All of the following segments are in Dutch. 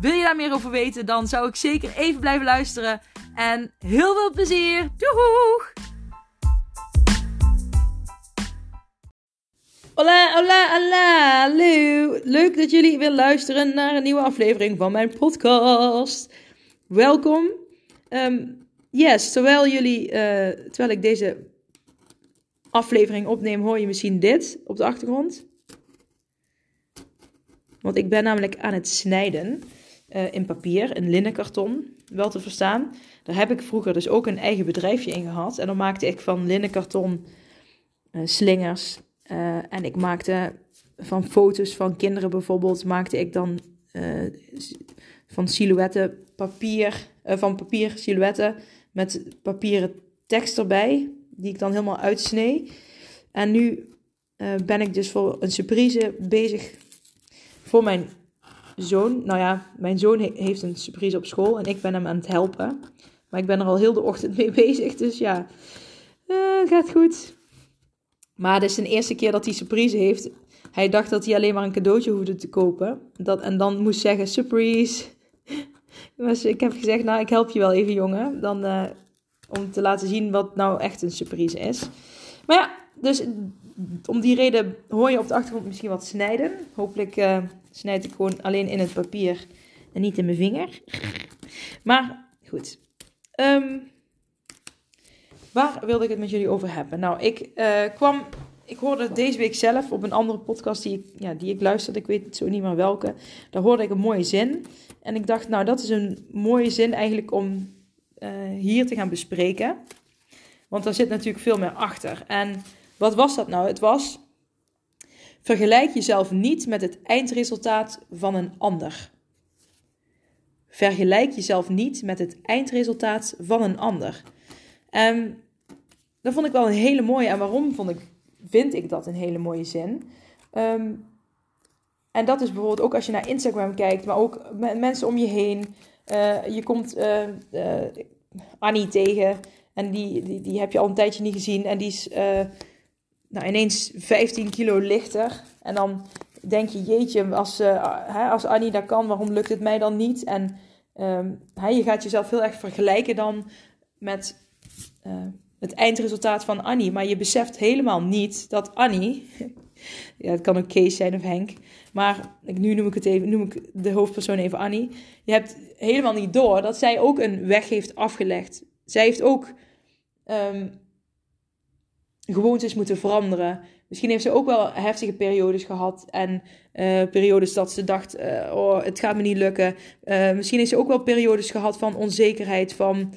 Wil je daar meer over weten, dan zou ik zeker even blijven luisteren. En heel veel plezier! Doeg! Hola, hola, hola! Leuk dat jullie weer luisteren naar een nieuwe aflevering van mijn podcast. Welkom. Ehm, yes, terwijl jullie, eh, terwijl ik deze aflevering opneem, hoor je misschien dit op de achtergrond. Want ik ben namelijk aan het snijden uh, in papier, in linnenkarton, wel te verstaan. Daar heb ik vroeger dus ook een eigen bedrijfje in gehad. En dan maakte ik van linnenkarton uh, slingers. Uh, en ik maakte van foto's van kinderen bijvoorbeeld, maakte ik dan van silhouetten papier, van papier silhouetten met papieren tekst erbij, die ik dan helemaal uitsnee. En nu ben ik dus voor een surprise bezig voor mijn zoon. Nou ja, mijn zoon heeft een surprise op school en ik ben hem aan het helpen. Maar ik ben er al heel de ochtend mee bezig, dus ja, uh, gaat goed. Maar het is de eerste keer dat hij surprise heeft. Hij dacht dat hij alleen maar een cadeautje hoefde te kopen. Dat, en dan moest zeggen, surprise. Dus ik heb gezegd, nou, ik help je wel even, jongen. Dan, uh, om te laten zien wat nou echt een surprise is. Maar ja, dus om die reden hoor je op de achtergrond misschien wat snijden. Hopelijk uh, snijd ik gewoon alleen in het papier en niet in mijn vinger. Maar goed. Um, waar wilde ik het met jullie over hebben? Nou, ik uh, kwam. Ik hoorde deze week zelf op een andere podcast die ik, ja, die ik luisterde. Ik weet zo niet meer welke. Daar hoorde ik een mooie zin. En ik dacht, nou, dat is een mooie zin eigenlijk om uh, hier te gaan bespreken. Want daar zit natuurlijk veel meer achter. En wat was dat nou? Het was: vergelijk jezelf niet met het eindresultaat van een ander. Vergelijk jezelf niet met het eindresultaat van een ander. En dat vond ik wel een hele mooie. En waarom vond ik, vind ik dat een hele mooie zin? Um, en dat is bijvoorbeeld ook als je naar Instagram kijkt, maar ook mensen om je heen. Uh, je komt uh, uh, Annie tegen en die, die, die heb je al een tijdje niet gezien. En die is nou, ineens 15 kilo lichter. En dan denk je, jeetje, als, uh, als Annie dat kan, waarom lukt het mij dan niet? En um, je gaat jezelf heel erg vergelijken dan met uh, het eindresultaat van Annie. Maar je beseft helemaal niet dat Annie, ja, het kan ook Kees zijn of Henk, maar nu noem ik, het even, noem ik de hoofdpersoon even Annie. Je hebt helemaal niet door dat zij ook een weg heeft afgelegd. Zij heeft ook um, gewoontes moeten veranderen. Misschien heeft ze ook wel heftige periodes gehad. En uh, periodes dat ze dacht: uh, oh, het gaat me niet lukken. Uh, misschien heeft ze ook wel periodes gehad van onzekerheid, van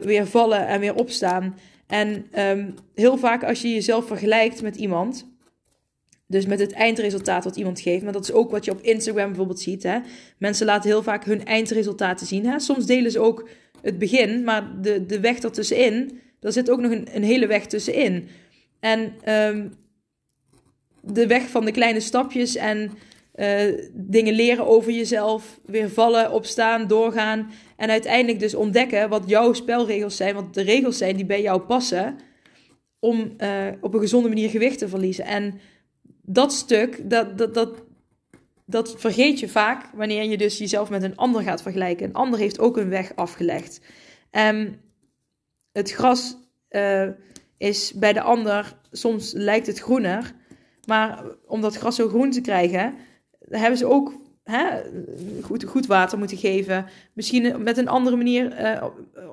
weer vallen en weer opstaan. En um, heel vaak als je jezelf vergelijkt met iemand. Dus met het eindresultaat wat iemand geeft. Maar dat is ook wat je op Instagram bijvoorbeeld ziet. Hè? Mensen laten heel vaak hun eindresultaten zien. Hè? Soms delen ze ook het begin, maar de, de weg ertussenin daar zit ook nog een, een hele weg tussenin. En um, de weg van de kleine stapjes en uh, dingen leren over jezelf, weer vallen, opstaan, doorgaan. En uiteindelijk dus ontdekken wat jouw spelregels zijn, wat de regels zijn die bij jou passen. Om uh, op een gezonde manier gewicht te verliezen. En dat stuk, dat, dat, dat, dat vergeet je vaak wanneer je dus jezelf met een ander gaat vergelijken. Een ander heeft ook een weg afgelegd. Um, het gras uh, is bij de ander, soms lijkt het groener. Maar om dat gras zo groen te krijgen, hebben ze ook hè, goed, goed water moeten geven. Misschien met een andere manier uh,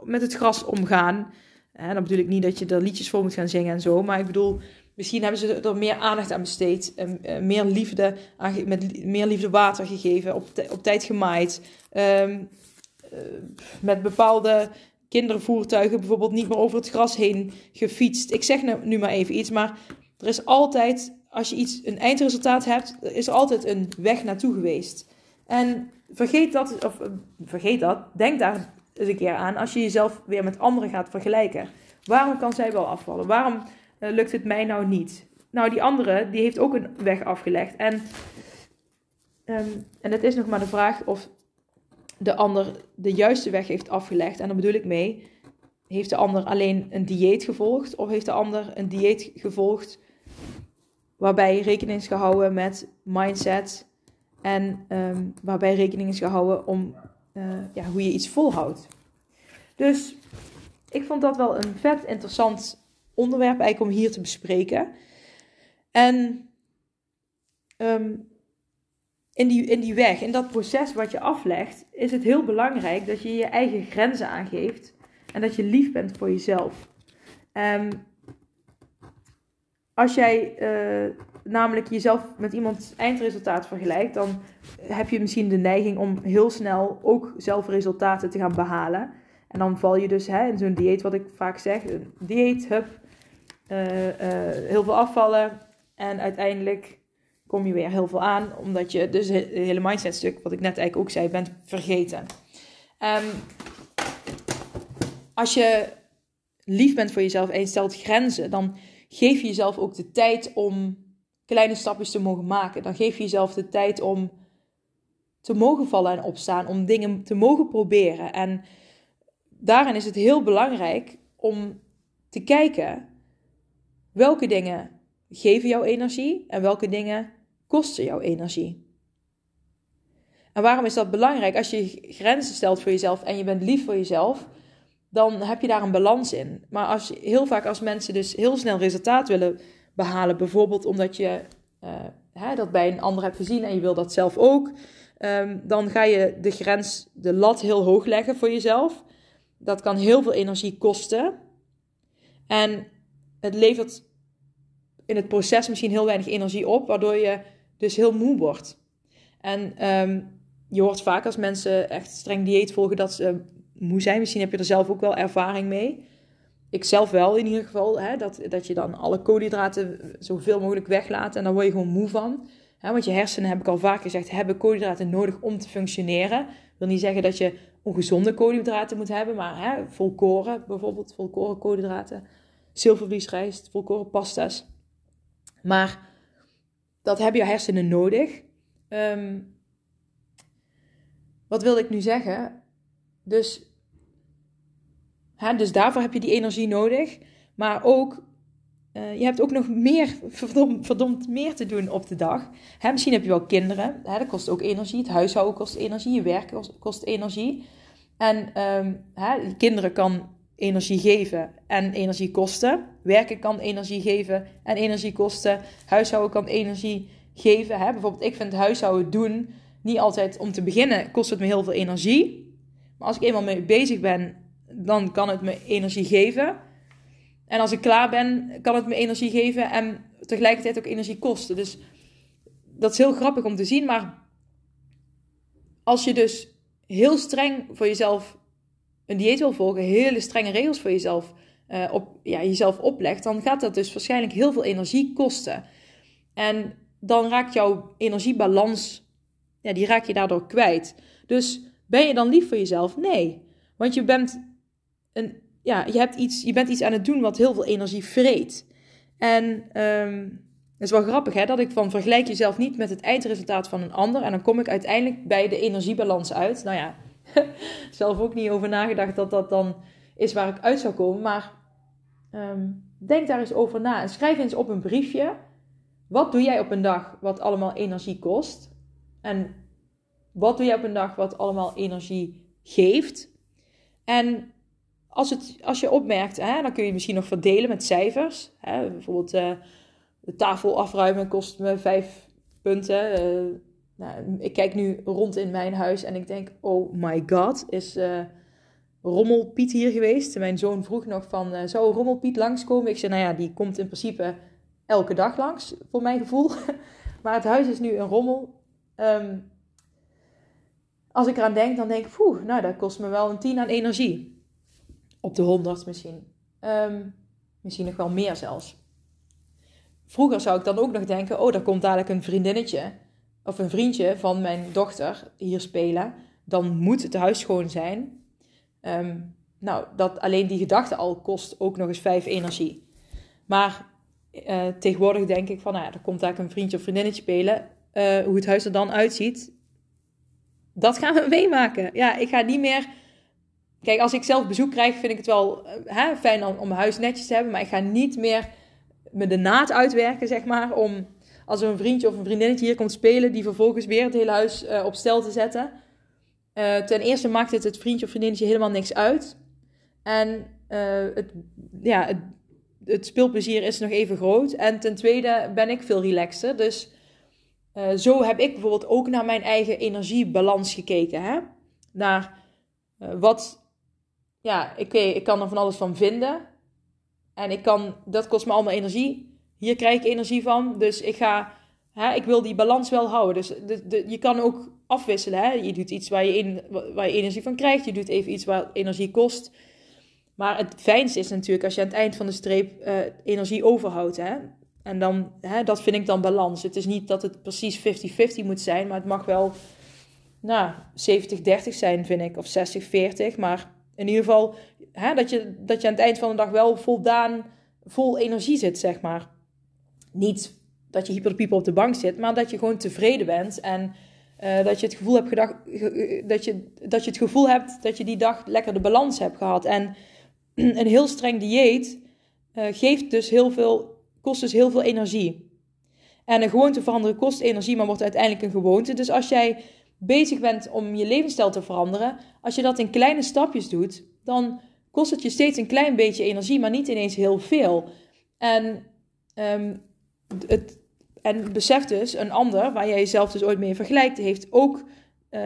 met het gras omgaan. En dan bedoel ik niet dat je er liedjes voor moet gaan zingen en zo. Maar ik bedoel, misschien hebben ze er meer aandacht aan besteed. Uh, meer liefde, met meer liefde water gegeven. Op, op tijd gemaaid. Um, met bepaalde kindervoertuigen bijvoorbeeld niet meer over het gras heen gefietst. Ik zeg nu, nu maar even iets, maar er is altijd, als je iets, een eindresultaat hebt, is er altijd een weg naartoe geweest. En vergeet dat, of vergeet dat, denk daar eens een keer aan als je jezelf weer met anderen gaat vergelijken. Waarom kan zij wel afvallen? Waarom eh, lukt het mij nou niet? Nou, die andere, die heeft ook een weg afgelegd. En, ehm, en het is nog maar de vraag of de ander de juiste weg heeft afgelegd. En daar bedoel ik mee, heeft de ander alleen een dieet gevolgd? Of heeft de ander een dieet gevolgd waarbij rekening is gehouden met mindset en ehm, waarbij rekening is gehouden om uh, ja, hoe je iets volhoudt. Dus ik vond dat wel een vet interessant onderwerp eigenlijk om hier te bespreken. En ehm, in, die, in die weg, in dat proces wat je aflegt, is het heel belangrijk dat je je eigen grenzen aangeeft en dat je lief bent voor jezelf. Um, als jij uh, namelijk jezelf met iemands eindresultaat vergelijkt, dan heb je misschien de neiging om heel snel ook zelf resultaten te gaan behalen. En dan val je dus hè, in zo'n dieet, wat ik vaak zeg, een dieet, hup, uh, uh, heel veel afvallen en uiteindelijk kom je weer heel veel aan, omdat je dus het hele mindset stuk, wat ik net eigenlijk ook zei, bent vergeten. Um, als je lief bent voor jezelf en je stelt grenzen, dan geef je jezelf ook de tijd om kleine stapjes te mogen maken. Dan geef je jezelf de tijd om te mogen vallen en opstaan, om dingen te mogen proberen. En daarin is het heel belangrijk om te kijken welke dingen geven jou energie en welke dingen kosten jou energie. En waarom is dat belangrijk? Als je grenzen stelt voor jezelf en je bent lief voor jezelf, dan heb je daar een balans in. Maar als, heel vaak als mensen dus heel snel resultaat willen behalen, bijvoorbeeld omdat je uh, hè, dat bij een ander hebt gezien en je wil dat zelf ook, um, dan ga je de grens, de lat heel hoog leggen voor jezelf. Dat kan heel veel energie kosten. En het levert in het proces misschien heel weinig energie op, waardoor je dus heel moe wordt. En um, je hoort vaak als mensen echt streng dieet volgen dat ze moe zijn. Misschien heb je er zelf ook wel ervaring mee. Ik zelf wel in ieder geval. Hè, dat, dat je dan alle koolhydraten zoveel mogelijk weglaat. En daar word je gewoon moe van. Hè, want je hersenen, heb ik al vaak gezegd, hebben koolhydraten nodig om te functioneren. Wil niet zeggen dat je ongezonde koolhydraten moet hebben. Maar hè, volkoren bijvoorbeeld. Volkoren koolhydraten. Zilvervliesrijst, volkoren pasta's. Maar dat hebben je hersenen nodig. Um, wat wil ik nu zeggen? Dus Hè, dus daarvoor heb je die energie nodig. Maar ook, uh, je hebt ook nog meer, verdomd, verdomd, meer te doen op de dag. Hè, misschien heb je wel kinderen. Hè, dat kost ook energie. Het huishouden kost energie. Je werk kost, kost energie. En um, hè, kinderen kan energie geven en energie kosten. Werken kan energie geven en energie kosten. Huishouden kan energie geven. Hè. Bijvoorbeeld, ik vind huishouden doen niet altijd om te beginnen kost het me heel veel energie. Maar als ik eenmaal mee bezig ben dan kan het me energie geven. En als ik klaar ben, kan het me energie geven en tegelijkertijd ook energie kosten. Dus dat is heel grappig om te zien. Maar als je dus heel streng voor jezelf een dieet wil volgen, hele strenge regels voor jezelf, uh, op, ja, jezelf oplegt, dan gaat dat dus waarschijnlijk heel veel energie kosten. En dan raakt jouw energiebalans, ja, die raak je daardoor kwijt. Dus ben je dan lief voor jezelf? Nee. Want je bent een, ja, je, hebt iets, je bent iets aan het doen wat heel veel energie vreet. En um, het is wel grappig hè, dat ik van vergelijk jezelf niet met het eindresultaat van een ander. En dan kom ik uiteindelijk bij de energiebalans uit. Nou ja, zelf ook niet over nagedacht dat dat dan is waar ik uit zou komen. Maar um, denk daar eens over na. En schrijf eens op een briefje. Wat doe jij op een dag wat allemaal energie kost? En wat doe jij op een dag wat allemaal energie geeft? En als, het, als je opmerkt, hè, dan kun je misschien nog verdelen met cijfers. Hè, bijvoorbeeld uh, de tafel afruimen kost me vijf punten. Uh, nou, ik kijk nu rond in mijn huis en ik denk, oh my god, is uh, Rommelpiet hier geweest? Mijn zoon vroeg nog van, zou Rommelpiet langskomen? Ik zei, nou ja, die komt in principe elke dag langs, voor mijn gevoel. maar het huis is nu een rommel. Um, als ik eraan denk, dan denk ik, poeh, nou dat kost me wel een tien aan energie op de 100 misschien. Um, misschien nog wel meer zelfs. Vroeger zou ik dan ook nog denken: oh, daar komt dadelijk een vriendinnetje of een vriendje van mijn dochter hier spelen. Dan moet het huis schoon zijn. Ehm, nou, dat alleen die gedachte al kost ook nog eens vijf energie. Maar uh, tegenwoordig denk ik van, nou ja, er komt daar een vriendje of vriendinnetje spelen. Uh, hoe het huis er dan uitziet, dat gaan we meemaken. Ja, ik ga niet meer... Kijk, als ik zelf bezoek krijg, vind ik het wel uh, hè, fijn om, om mijn huis netjes te hebben. Maar ik ga niet meer me de naad uitwerken, zeg maar, om als er een vriendje of een vriendinnetje hier komt spelen, die vervolgens weer het hele huis uh, op stel te zetten. Uh, ten eerste maakt het het vriendje of vriendinnetje helemaal niks uit. En uh, het, ja, het, het, speelplezier is nog even groot. En ten tweede ben ik veel relaxter. Dus zo heb ik bijvoorbeeld ook naar mijn eigen energiebalans gekeken. Hè? Naar wat, ja, ik, ik kan er van alles van vinden. En ik kan, dat kost me allemaal energie hier krijg ik energie van. Dus ik ga, hè, ik wil die balans wel houden. Dus je kan ook afwisselen. Hè? Je doet iets waar je, in, energie van krijgt. Je doet even iets waar energie kost. Maar het fijnste is natuurlijk als je aan het eind van de streep uh, energie overhoudt. Hè? En dan, hè, dat vind ik dan balans. Het is niet dat het precies 50-50 moet zijn, maar het mag wel nou, 70-30 zijn, vind ik. Of 60-40. Maar in ieder geval hè, dat, je, dat je aan het eind van de dag wel voldaan, vol energie zit, zeg maar niet dat je hyperpieper op de bank zit, maar dat je gewoon tevreden bent en uh, dat je het gevoel hebt gedacht, dat je, dat je het gevoel hebt dat je die dag lekker de balans hebt gehad. En een heel streng dieet uh, geeft dus heel veel, kost dus heel veel energie. En een gewoonte veranderen kost energie, maar wordt uiteindelijk een gewoonte. Dus als jij bezig bent om je levensstijl te veranderen, als je dat in kleine stapjes doet, dan kost het je steeds een klein beetje energie, maar niet ineens heel veel. En um, het, en besef dus, een ander, waar jij jezelf dus ooit mee vergelijkt, heeft ook, uh,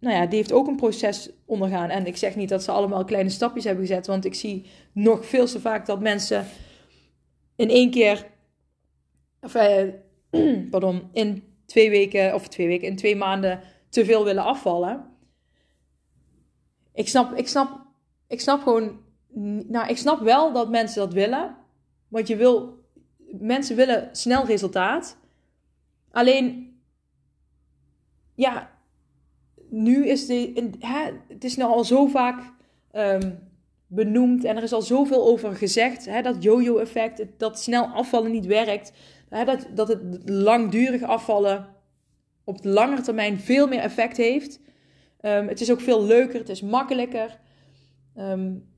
nou ja, die heeft ook een proces ondergaan. En ik zeg niet dat ze allemaal kleine stapjes hebben gezet, want ik zie nog veel te vaak dat mensen in één keer, of uh, pardon, in twee weken, of twee weken, in twee maanden te veel willen afvallen. Ik snap, ik snap, ik snap gewoon, nou, ik snap wel dat mensen dat willen, want je wil mensen willen snel resultaat. Alleen, ja, nu is de, hè, het is nou al zo vaak um, benoemd en er is al zoveel over gezegd. Hè, dat yo-yo-effect, dat snel afvallen niet werkt. Hè, dat, dat het langdurig afvallen op de lange termijn veel meer effect heeft. Um, het is ook veel leuker, het is makkelijker. Um,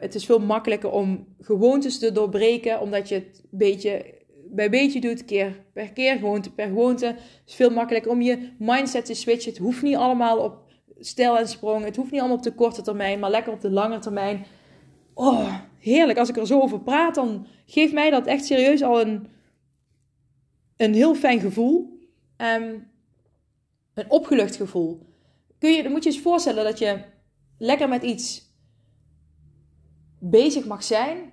het is veel makkelijker om gewoontes te doorbreken, omdat je het beetje bij beetje doet, keer per keer, gewoonte per gewoonte. Het is veel makkelijker om je mindset te switchen. Het hoeft niet allemaal op stijl en sprong. Het hoeft niet allemaal op de korte termijn, maar lekker op de lange termijn. Oh, heerlijk. Als ik er zo over praat, dan geeft mij dat echt serieus al een, een heel fijn gevoel. Um, een opgelucht gevoel. Kun je, dan moet je eens voorstellen dat je lekker met iets bezig mag zijn.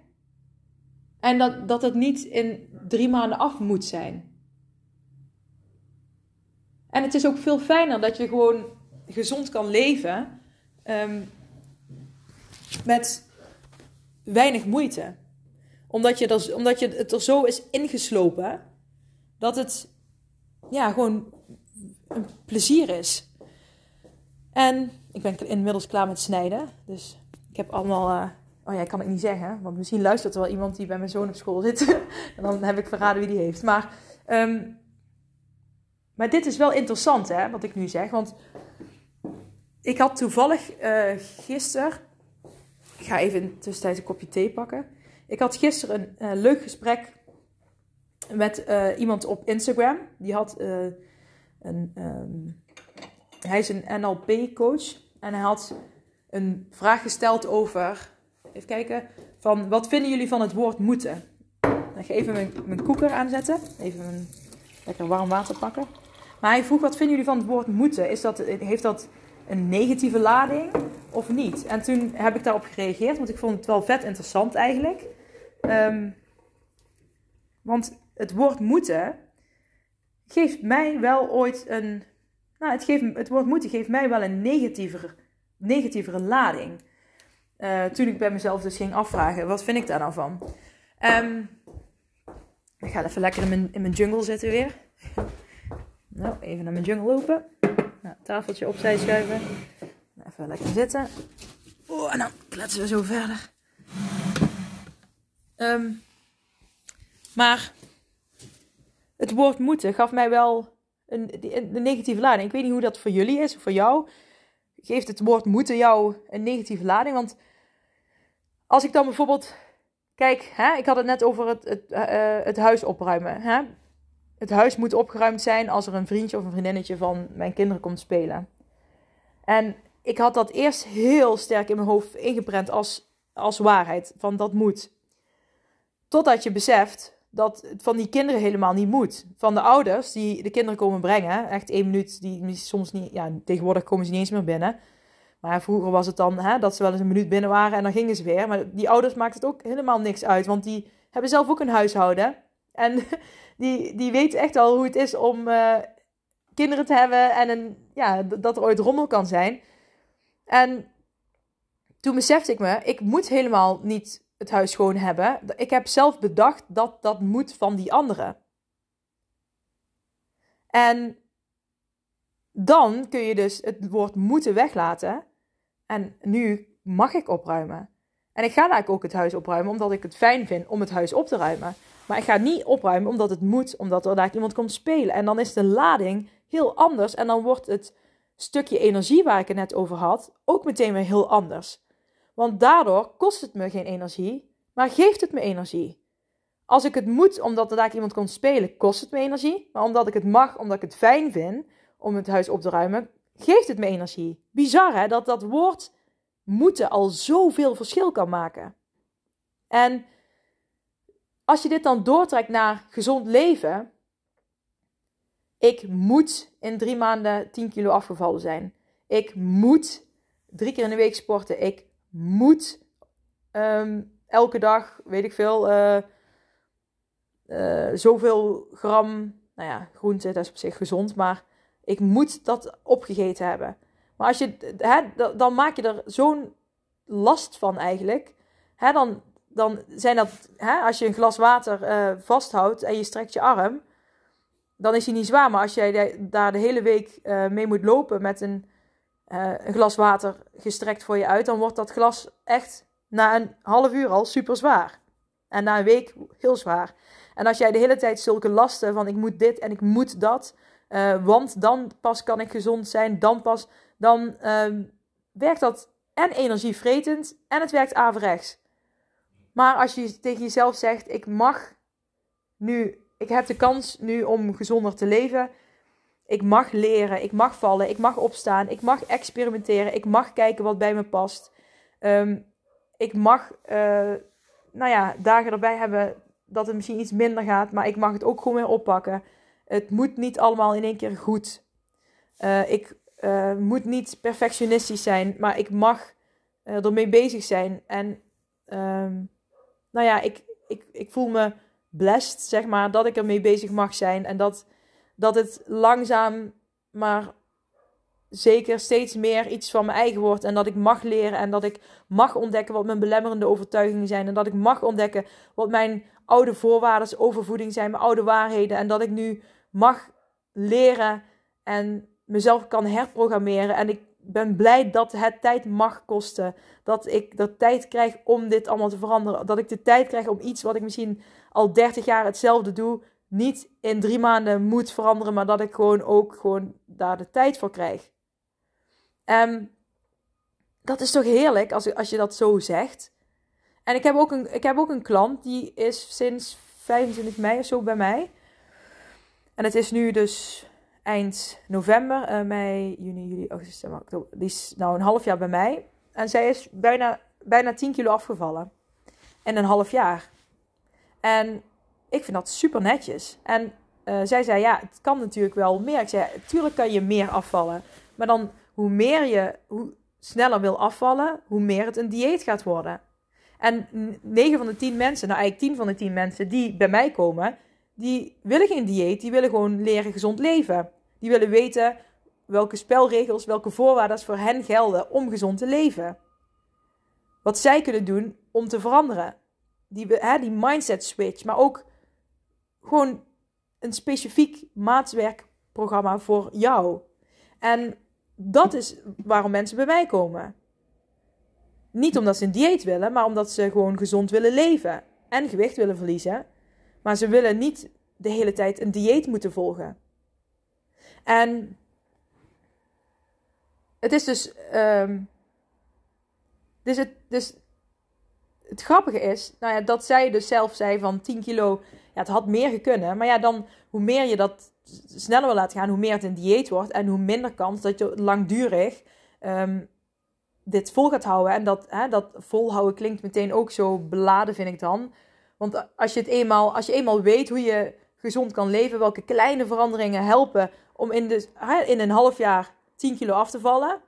En dat, dat het niet in drie maanden af moet zijn. En het is ook veel fijner dat je gewoon gezond kan leven um, met weinig moeite. Omdat je, er, omdat je het er zo is ingeslopen dat het ja, gewoon een plezier is. En ik ben inmiddels klaar met snijden. Dus ik heb allemaal uh, Oh ja, kan ik niet zeggen. Want misschien luistert er wel iemand die bij mijn zoon op school zit. en dan heb ik verraden wie die heeft. Maar, um, maar dit is wel interessant, hè, wat ik nu zeg. Want ik had toevallig uh, gisteren... Ik ga even in tussentijd een kopje thee pakken. Ik had gisteren een uh, leuk gesprek met uh, iemand op Instagram. Die had een... Um, hij is een NLP-coach. En hij had een vraag gesteld over even kijken, van wat vinden jullie van het woord moeten? Ik ga even mijn, mijn koeker aanzetten, even lekker warm water pakken. Maar hij vroeg, wat vinden jullie van het woord moeten? Is dat, heeft dat een negatieve lading of niet? En toen heb ik daarop gereageerd, want ik vond het wel vet interessant eigenlijk. Um, want het woord moeten geeft mij wel ooit een. Nou, het, geeft, het woord moeten geeft mij wel een negatievere, negatievere lading. Uh, toen ik bij mezelf dus ging afvragen, wat vind ik daar nou van? Um, ik ga even lekker in mijn, in mijn jungle zitten weer. nou, even naar mijn jungle lopen. Nou, tafeltje opzij schuiven. Even lekker zitten. Oh, en dan kletsen we zo verder. Ehm, maar het woord moeten gaf mij wel een, een, negatieve lading. Ik weet niet hoe dat voor jullie is, of voor jou. Geeft het woord moeten jou een negatieve lading? Want als ik dan bijvoorbeeld... Kijk, hè, ik had het net over het, het, uh, het huis opruimen. Hè? Het huis moet opgeruimd zijn als er een vriendje of een vriendinnetje van mijn kinderen komt spelen. En ik had dat eerst heel sterk in mijn hoofd ingeprent als, als waarheid. Van dat moet. Totdat je beseft dat het van die kinderen helemaal niet moet. Van de ouders die de kinderen komen brengen. Echt één minuut, die soms niet... Ja, tegenwoordig komen ze niet eens meer binnen. Maar vroeger was het dan hè, dat ze wel eens een minuut binnen waren en dan gingen ze weer. Maar die ouders maakt het ook helemaal niks uit. Want die hebben zelf ook een huishouden. En die, die weten echt al hoe het is om uh, kinderen te hebben. En een, ja, dat er ooit rommel kan zijn. En toen besefte ik me, ik moet helemaal niet het huis schoon hebben. Ik heb zelf bedacht dat dat moet van die anderen. En dan kun je dus het woord moeten weglaten. En nu mag ik opruimen. En ik ga eigenlijk ook het huis opruimen omdat ik het fijn vind om het huis op te ruimen. Maar ik ga niet opruimen omdat het moet, omdat er daar iemand komt spelen. En dan is de lading heel anders. En dan wordt het stukje energie waar ik het net over had ook meteen weer heel anders. Want daardoor kost het me geen energie, maar geeft het me energie. Als ik het moet omdat er daar iemand komt spelen, kost het me energie. Maar omdat ik het mag, omdat ik het fijn vind om het huis op te ruimen, geeft het me energie. Bizar hè, dat dat woord moeten al zoveel verschil kan maken. En als je dit dan doortrekt naar gezond leven, ik moet in drie maanden 10 kilo afgevallen zijn. Ik moet drie keer in de week sporten. Ik moet ehm, elke dag, weet ik veel, uh, uh, zoveel gram, nou ja, groente, dat is op zich gezond, maar ik moet dat opgegeten hebben. Maar als je, hè, dan maak je er zo'n last van eigenlijk. Hè, dan, dan zijn dat, hè, als je een glas water uh, vasthoudt en je strekt je arm, dan is hij niet zwaar. Maar als jij daar de hele week uh, mee moet lopen met een, uh, een, glas water gestrekt voor je uit, dan wordt dat glas echt na een half uur al super zwaar. En na een week heel zwaar. En als jij de hele tijd zulke lasten van ik moet dit en ik moet dat, uh, want dan pas kan ik gezond zijn, dan pas, dan ehm, werkt dat en energievretend en het werkt averechts. Maar als je tegen jezelf zegt, ik mag nu, ik heb de kans nu om gezonder te leven. Ik mag leren, ik mag vallen, ik mag opstaan, ik mag experimenteren, ik mag kijken wat bij me past. Um, ik mag, uh, nou ja, dagen erbij hebben dat het misschien iets minder gaat, maar ik mag het ook gewoon weer oppakken. Het moet niet allemaal in één keer goed. Uh, ik uh, moet niet perfectionistisch zijn, maar ik mag ermee bezig zijn. En um, nou ja, ik, ik, ik voel me blessed, zeg maar, dat ik ermee bezig mag zijn. En dat, dat het langzaam, maar zeker steeds meer iets van mijn eigen wordt. En dat ik mag leren en dat ik mag ontdekken wat mijn belemmerende overtuigingen zijn. En dat ik mag ontdekken wat mijn oude voorwaarden over voeding zijn, mijn oude waarheden. En dat ik nu mag leren en mezelf kan herprogrammeren. En ik ben blij dat het tijd mag kosten. Dat ik de tijd krijg om dit allemaal te veranderen. Dat ik de tijd krijg om iets wat ik misschien al 30 jaar hetzelfde doe, niet in drie maanden moet veranderen, maar dat ik gewoon ook gewoon daar de tijd voor krijg. En dat is toch heerlijk als, als je dat zo zegt. En ik heb, ook een, ik heb ook een klant die is sinds 25 mei of zo bij mij. En het is nu dus eind november, uh, mei, juni, juli, augustus, oktober. Die is nou een half jaar bij mij. En zij is bijna, bijna 10 kilo afgevallen. In een half jaar. En ik vind dat super netjes. En uh, zij zei, ja, het kan natuurlijk wel meer. Ik zei, tuurlijk kan je meer afvallen. Maar dan, hoe meer je, hoe sneller wil afvallen, hoe meer het een dieet gaat worden. En 9 van de 10 mensen, nou eigenlijk 10 van de 10 mensen die bij mij komen, die willen geen dieet, die willen gewoon leren gezond leven. Die willen weten welke spelregels, welke voorwaarden voor hen gelden om gezond te leven. Wat zij kunnen doen om te veranderen. Die, hè, die mindset switch, maar ook gewoon een specifiek maatwerkprogramma voor jou. En dat is waarom mensen bij mij komen. Niet omdat ze een dieet willen, maar omdat ze gewoon gezond willen leven en gewicht willen verliezen. Maar ze willen niet de hele tijd een dieet moeten volgen. En het is dus. Um, dus, het, dus het grappige is, nou ja, dat zij dus zelf zei van 10 kilo. Ja, het had meer gekunnen. Maar ja, dan hoe meer je dat sneller wil laten gaan, hoe meer het een dieet wordt. En hoe minder kans dat je langdurig um, dit vol gaat houden. En dat, hè, dat volhouden klinkt meteen ook zo beladen, vind ik dan. Want als je, het eenmaal, als je eenmaal weet hoe je gezond kan leven, welke kleine veranderingen helpen om in, de, in een half jaar 10 kilo af te vallen.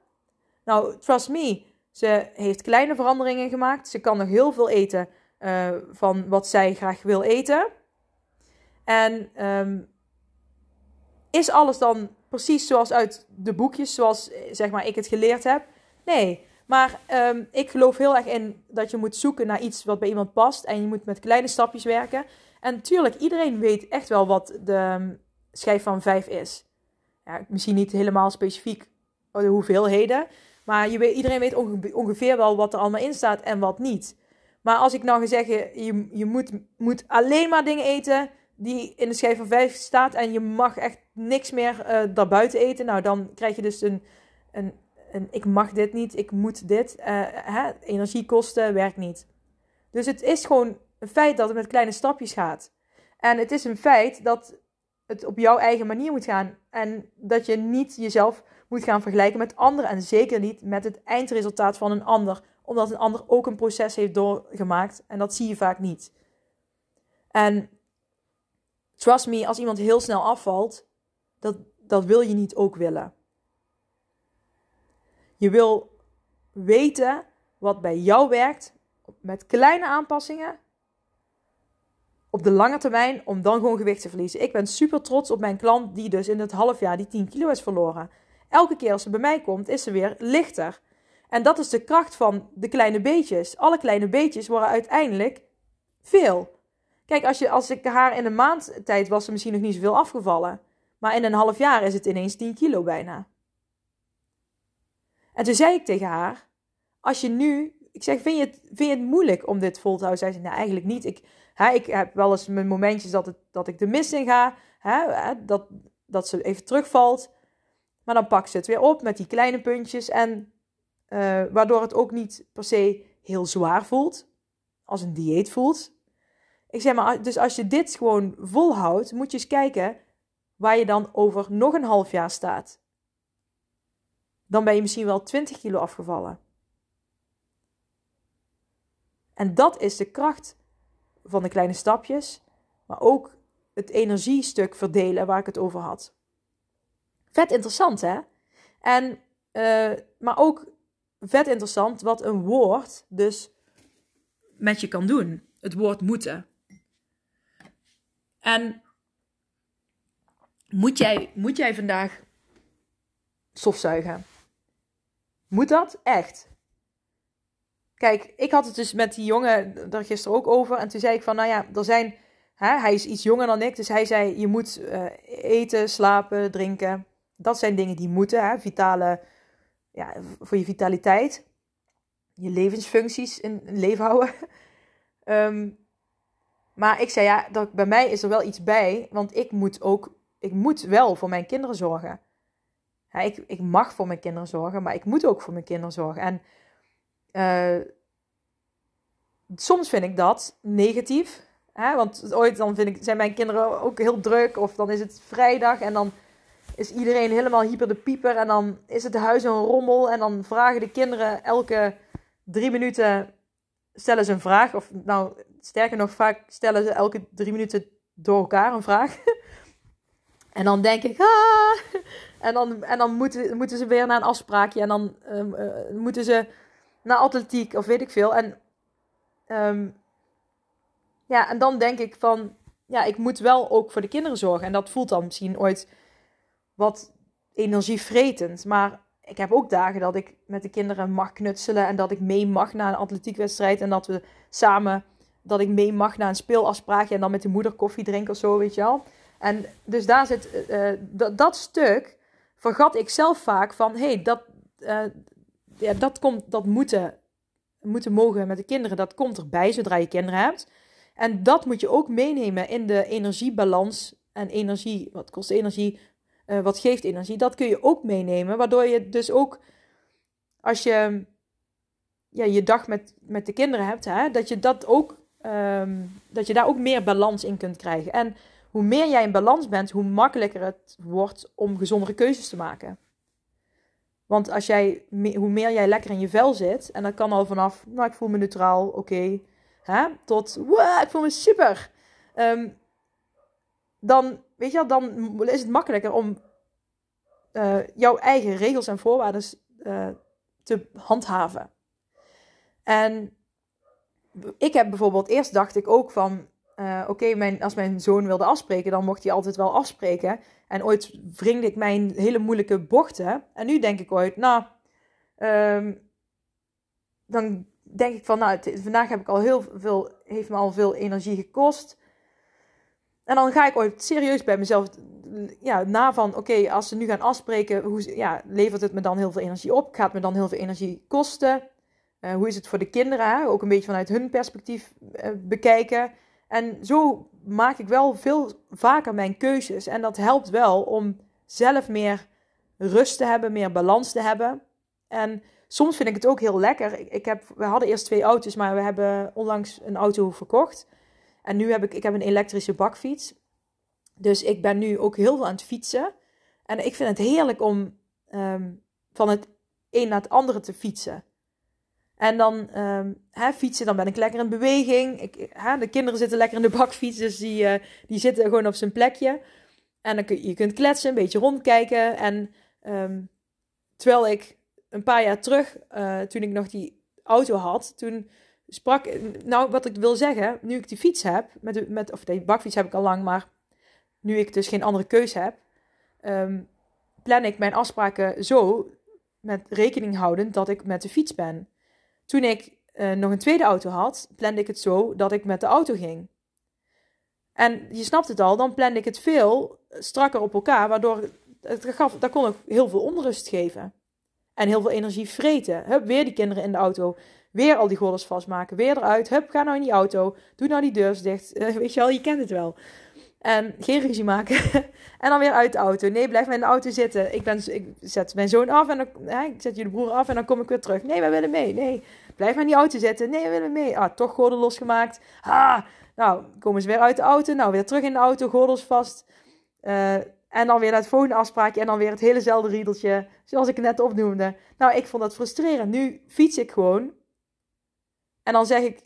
Nou, trust me, ze heeft kleine veranderingen gemaakt. Ze kan nog heel veel eten uh, van wat zij graag wil eten. En um, is alles dan precies zoals uit de boekjes, zoals zeg maar ik het geleerd heb? Nee, maar um, ik geloof heel erg in dat je moet zoeken naar iets wat bij iemand past. En je moet met kleine stapjes werken. En natuurlijk, iedereen weet echt wel wat de um, schijf van 5 is. Ja, misschien niet helemaal specifiek de hoeveelheden. Maar je weet, iedereen weet ongeveer wel wat er allemaal in staat en wat niet. Maar als ik nou ga zeggen, je, je moet, moet alleen maar dingen eten die in de schijf van 5 staat. En je mag echt niks meer uh, daarbuiten eten. Nou, dan krijg je dus een, een ik mag dit niet, ik moet dit. Hè, energiekosten werkt niet. Dus het is gewoon een feit dat het met kleine stapjes gaat. En het is een feit dat het op jouw eigen manier moet gaan. En dat je niet jezelf moet gaan vergelijken met anderen. En zeker niet met het eindresultaat van een ander. Omdat een ander ook een proces heeft doorgemaakt. En dat zie je vaak niet. En trust me, als iemand heel snel afvalt, dat, dat wil je niet ook willen. Je wil weten wat bij jou werkt met kleine aanpassingen op de lange termijn om dan gewoon gewicht te verliezen. Ik ben super trots op mijn klant die dus in het half jaar die 10 kilo is verloren. Elke keer als ze bij mij komt, is ze weer lichter. En dat is de kracht van de kleine beetjes. Alle kleine beetjes worden uiteindelijk veel. Kijk, als, je, als ik haar in een maand tijd was, ze misschien nog niet zoveel afgevallen. Maar in een half jaar is het ineens 10 kilo bijna. En toen zei ik tegen haar: Als je nu. Ik zeg: Vind je het, vind je het moeilijk om dit vol te houden? Zij zei: Nou, eigenlijk niet. Ik, hè, ik heb wel eens mijn momentjes dat, het, dat ik de mist in ga. Hè, dat, dat ze even terugvalt. Maar dan pakt ze het weer op met die kleine puntjes. En uh, waardoor het ook niet per se heel zwaar voelt. Als een dieet voelt. Ik zeg maar, dus als je dit gewoon volhoudt, moet je eens kijken waar je dan over nog een half jaar staat. Dan ben je misschien wel 20 kilo afgevallen. En dat is de kracht van de kleine stapjes, maar ook het energiestuk verdelen waar ik het over had. Vet interessant, hè? En, uh, maar ook vet interessant wat een woord dus met je kan doen. Het woord moeten. En moet jij, moet jij vandaag stofzuigen? Moet dat? Echt? Kijk, ik had het dus met die jongen er gisteren ook over. En toen zei ik van, nou ja, er zijn... Hè, hij is iets jonger dan ik, dus hij zei, je moet uh, eten, slapen, drinken. Dat zijn dingen die moeten, hè, vitale, ja, voor je vitaliteit. Je levensfuncties in, leven houden. um, maar ik zei, ja, dat, bij mij is er wel iets bij, want ik moet ook, ik moet wel voor mijn kinderen zorgen. Ik, ik mag voor mijn kinderen zorgen, maar ik moet ook voor mijn kinderen zorgen. En uh, soms vind ik dat negatief. Hè? Want ooit dan vind ik, zijn mijn kinderen ook heel druk. Of dan is het vrijdag en dan is iedereen helemaal hyper de pieper. En dan is het huis een rommel. En dan vragen de kinderen elke drie minuten stellen ze een vraag. Of nou, sterker nog, vaak stellen ze elke drie minuten door elkaar een vraag. en dan denk ik, ah! En dan, en dan moeten, moeten ze weer naar een afspraakje. En dan um, uh, moeten ze naar atletiek of weet ik veel. En, um, ja, en dan denk ik van, ja, ik moet wel ook voor de kinderen zorgen. En dat voelt dan misschien ooit wat energievretend. Maar ik heb ook dagen dat ik met de kinderen mag knutselen. En dat ik mee mag naar een atletiekwedstrijd. En dat we samen, dat ik mee mag naar een speelafspraakje. En dan met de moeder koffie drinken of zo, weet je wel. En dus daar zit uh, dat stuk vergat ik zelf vaak van, hé, hey, dat, uh, ja, dat, komt, dat moeten, moeten mogen met de kinderen, dat komt erbij zodra je kinderen hebt. En dat moet je ook meenemen in de energiebalans en energie, wat kost energie, wat geeft energie, dat kun je ook meenemen, waardoor je dus ook, als je ja, je dag met, met de kinderen hebt, hè, dat je dat ook, um, dat je daar ook meer balans in kunt krijgen. En hoe meer jij in balans bent, hoe makkelijker het wordt om gezondere keuzes te maken. Want als jij, hoe meer jij lekker in je vel zit, en dat kan al vanaf, nou ik voel me neutraal, oké, okay, tot, wow, ik voel me super. Um, dan, weet je dan is het makkelijker om uh, jouw eigen regels en voorwaarden uh, te handhaven. En ik heb bijvoorbeeld, eerst dacht ik ook van, uh, oké, mijn, als mijn zoon wilde afspreken, dan mocht hij altijd wel afspreken. En ooit wringde ik mijn hele moeilijke bochten. En nu denk ik ooit, nou, um, dan denk ik van, nou, vandaag heb ik al heel veel, heeft me al veel energie gekost. En dan ga ik ooit serieus bij mezelf ja, na van, oké, als ze nu gaan afspreken, hoe, ja, levert het me dan heel veel energie op? Gaat me dan heel veel energie kosten? Uh, hoe is het voor de kinderen? Ook een beetje vanuit hun perspectief uh, bekijken. En zo maak ik wel veel vaker mijn keuzes. En dat helpt wel om zelf meer rust te hebben, meer balans te hebben. En soms vind ik het ook heel lekker. Ik heb, we hadden eerst twee auto's, maar we hebben onlangs een auto verkocht. En nu heb ik, ik heb een elektrische bakfiets. Dus ik ben nu ook heel veel aan het fietsen. En ik vind het heerlijk om um, van het een naar het andere te fietsen. En dan um, hè, fietsen, dan ben ik lekker in beweging. Ik, hè, de kinderen zitten lekker in de bakfiets, dus die, uh, die zitten gewoon op zijn plekje. En dan kun, je kunt kletsen, een beetje rondkijken. En um, terwijl ik een paar jaar terug, uh, toen ik nog die auto had, toen sprak, nou wat ik wil zeggen, nu ik die fiets heb, met, de, met, of die bakfiets heb ik al lang, maar nu ik dus geen andere keus heb, um, plan ik mijn afspraken zo, met rekening houdend dat ik met de fiets ben. Toen ik uh, nog een tweede auto had, plande ik het zo dat ik met de auto ging. En je snapt het al, dan plande ik het veel strakker op elkaar, waardoor het gaf, dat kon ook heel veel onrust geven. En heel veel energie vreten. Hup, weer die kinderen in de auto. Weer al die gordels vastmaken. Weer eruit. Hup, ga nou in die auto. Doe nou die deurs dicht. Uh, weet je wel, je kent het wel. En geen ruzie maken. en dan weer uit de auto. Nee, blijf maar in de auto zitten. Ik, ben, ik zet mijn zoon af en dan hè, ik zet jullie broer af en dan kom ik weer terug. Nee, wij willen mee. Nee, blijf maar die auto zitten. Nee, we willen mee. Ah, toch gordel losgemaakt. Ah, nou, komen ze weer uit de auto. Nou, weer terug in de auto, gordels vast. Uh, en dan weer het volgende afspraakje. En dan weer het helezelfde riedeltje. Zoals ik het net opnoemde. Nou, ik vond dat frustrerend. Nu fiets ik gewoon. En dan zeg ik,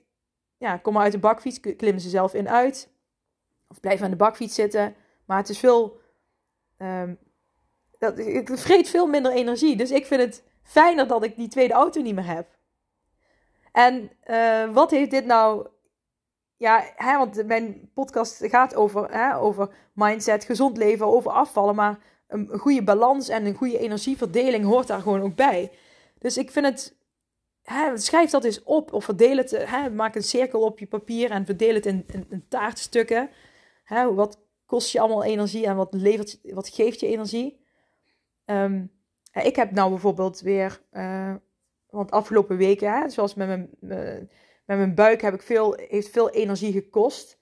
ja, kom maar uit de bakfiets. Klimmen ze zelf in uit. Of blijf aan de bakfiets zitten. Maar het is veel. Um, dat, ik vreet veel minder energie. Dus ik vind het fijner dat ik die tweede auto niet meer heb. En uh, wat heeft dit nou. Ja, hè, want mijn podcast gaat over, hè, over mindset, gezond leven, over afvallen. Maar een goede balans en een goede energieverdeling hoort daar gewoon ook bij. Dus ik vind het. Schrijf dat eens op of verdeel het. Maak een cirkel op je papier en verdeel het in, in, taartstukken. Wat kost je allemaal energie en wat, levert, wat geeft je energie? Um, ik heb nou bijvoorbeeld weer, uh, want afgelopen weken, hè, zoals met mijn, met mijn buik, heb ik veel, heeft veel energie gekost.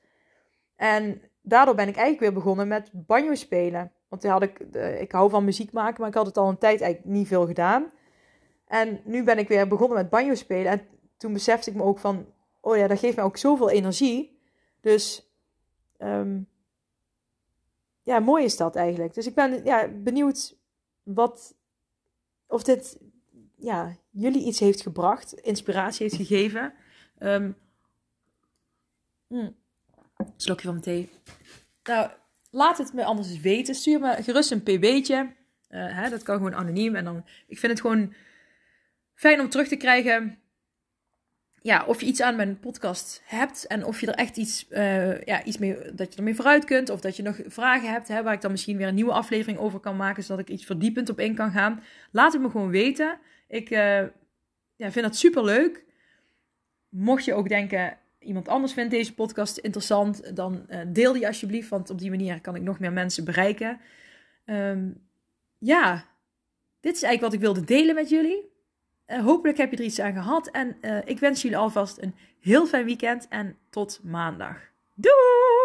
En daardoor ben ik eigenlijk weer begonnen met banjo spelen. Want had ik, ik hou van muziek maken, maar ik had het al een tijd eigenlijk niet veel gedaan. En nu ben ik weer begonnen met banjo spelen. En toen besefte ik me ook van, oh ja, dat geeft me ook zoveel energie. Dus um, ja, mooi is dat eigenlijk. Dus ik ben ja, benieuwd wat, of dit ja, jullie iets heeft gebracht, inspiratie heeft gegeven. Um, slokje van mijn thee. Nou, laat het me anders weten. Stuur me gerust een pb'tje. Uh, hè, dat kan gewoon anoniem. En dan, ik vind het gewoon fijn om terug te krijgen ja, of je iets aan mijn podcast hebt en of je er echt iets, uh, ja, iets mee, dat je ermee vooruit kunt. Of dat je nog vragen hebt hè, waar ik dan misschien weer een nieuwe aflevering over kan maken, zodat ik iets verdiepend op in kan gaan. Laat het me gewoon weten. Ik uh, ja, vind dat super leuk. Mocht je ook denken, iemand anders vindt deze podcast interessant, dan uh, deel die alsjeblieft, want op die manier kan ik nog meer mensen bereiken. Um, ja, dit is eigenlijk wat ik wilde delen met jullie. Uh, hopelijk heb je er iets aan gehad. En ik wens jullie alvast een heel fijn weekend. En tot maandag. Doeg!